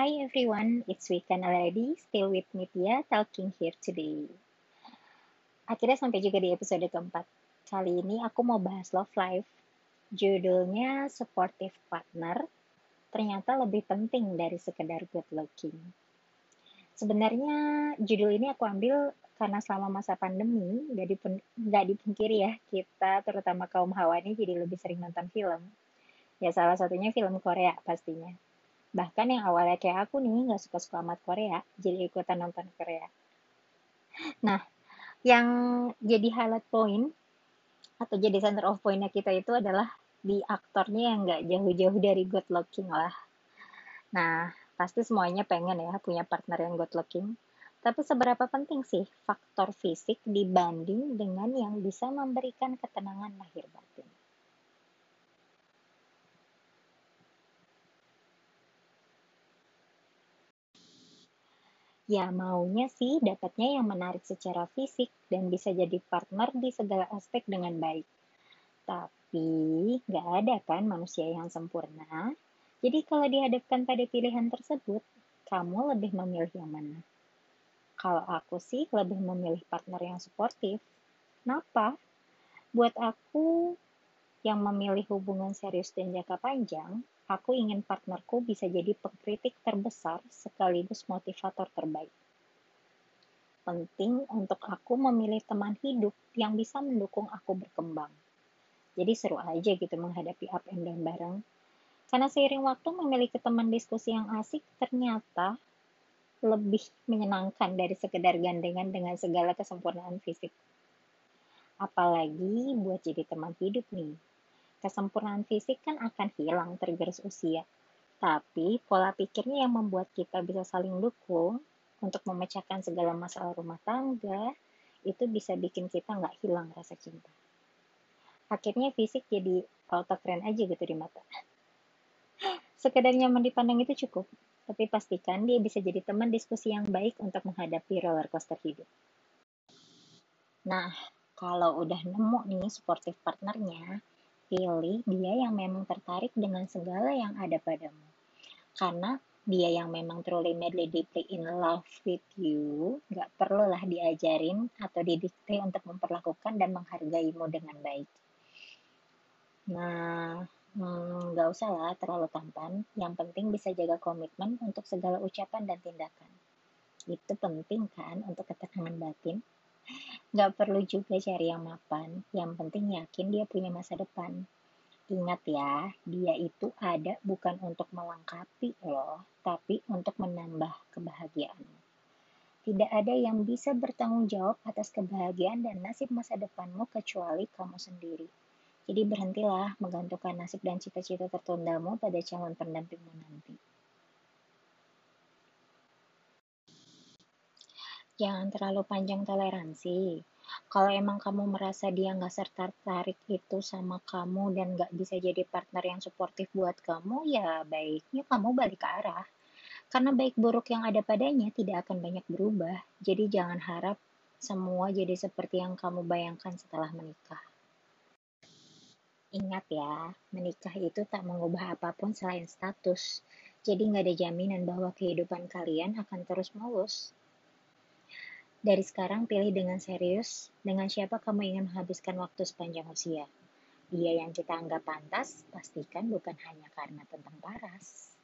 Hi everyone, it's weekend already. Still with me Tia, talking here today. Akhirnya sampai juga di episode keempat. Kali ini aku mau bahas love life. Judulnya Supportive Partner. Ternyata lebih penting dari sekedar good looking. Sebenarnya judul ini aku ambil karena selama masa pandemi, gak, gak dipungkiri ya, kita terutama kaum hawa ini jadi lebih sering nonton film. Ya salah satunya film Korea pastinya Bahkan yang awalnya kayak aku nih, nggak suka-suka amat Korea, jadi ikutan nonton Korea. Nah, yang jadi highlight point atau jadi center of pointnya kita itu adalah di aktornya yang nggak jauh-jauh dari good looking lah. Nah, pasti semuanya pengen ya punya partner yang good looking. Tapi seberapa penting sih faktor fisik dibanding dengan yang bisa memberikan ketenangan lahir batin? Ya maunya sih dapatnya yang menarik secara fisik dan bisa jadi partner di segala aspek dengan baik. Tapi nggak ada kan manusia yang sempurna. Jadi kalau dihadapkan pada pilihan tersebut, kamu lebih memilih yang mana? Kalau aku sih lebih memilih partner yang suportif. Kenapa? Buat aku yang memilih hubungan serius dan jangka panjang, Aku ingin partnerku bisa jadi pengkritik terbesar sekaligus motivator terbaik. Penting untuk aku memilih teman hidup yang bisa mendukung aku berkembang. Jadi seru aja gitu menghadapi up and down bareng. Karena seiring waktu memiliki teman diskusi yang asik ternyata lebih menyenangkan dari sekedar gandengan dengan segala kesempurnaan fisik. Apalagi buat jadi teman hidup nih Kesempurnaan fisik kan akan hilang tergerus usia. Tapi pola pikirnya yang membuat kita bisa saling dukung untuk memecahkan segala masalah rumah tangga, itu bisa bikin kita nggak hilang rasa cinta. Akhirnya fisik jadi auto keren aja gitu di mata. Sekedar nyaman dipandang itu cukup, tapi pastikan dia bisa jadi teman diskusi yang baik untuk menghadapi roller coaster hidup. Nah, kalau udah nemu nih supportive partnernya, pilih dia yang memang tertarik dengan segala yang ada padamu. Karena dia yang memang truly madly deeply in love with you, gak perlulah diajarin atau didikte untuk memperlakukan dan menghargaimu dengan baik. Nah, hmm, gak usah lah terlalu tampan, yang penting bisa jaga komitmen untuk segala ucapan dan tindakan. Itu penting kan untuk ketenangan batin. Gak perlu juga cari yang mapan, yang penting yakin dia punya masa depan. Ingat ya, dia itu ada bukan untuk melengkapi loh, tapi untuk menambah kebahagiaan. Tidak ada yang bisa bertanggung jawab atas kebahagiaan dan nasib masa depanmu kecuali kamu sendiri. Jadi berhentilah menggantungkan nasib dan cita-cita tertundamu pada calon pendampingmu nanti. Jangan terlalu panjang toleransi. Kalau emang kamu merasa dia nggak serta tertarik itu sama kamu dan nggak bisa jadi partner yang suportif buat kamu, ya baiknya kamu balik ke arah. Karena baik buruk yang ada padanya tidak akan banyak berubah. Jadi jangan harap semua jadi seperti yang kamu bayangkan setelah menikah. Ingat ya, menikah itu tak mengubah apa pun selain status. Jadi nggak ada jaminan bahwa kehidupan kalian akan terus mulus. Dari sekarang pilih dengan serius dengan siapa kamu ingin menghabiskan waktu sepanjang usia. Dia yang kita anggap pantas, pastikan bukan hanya karena tentang paras.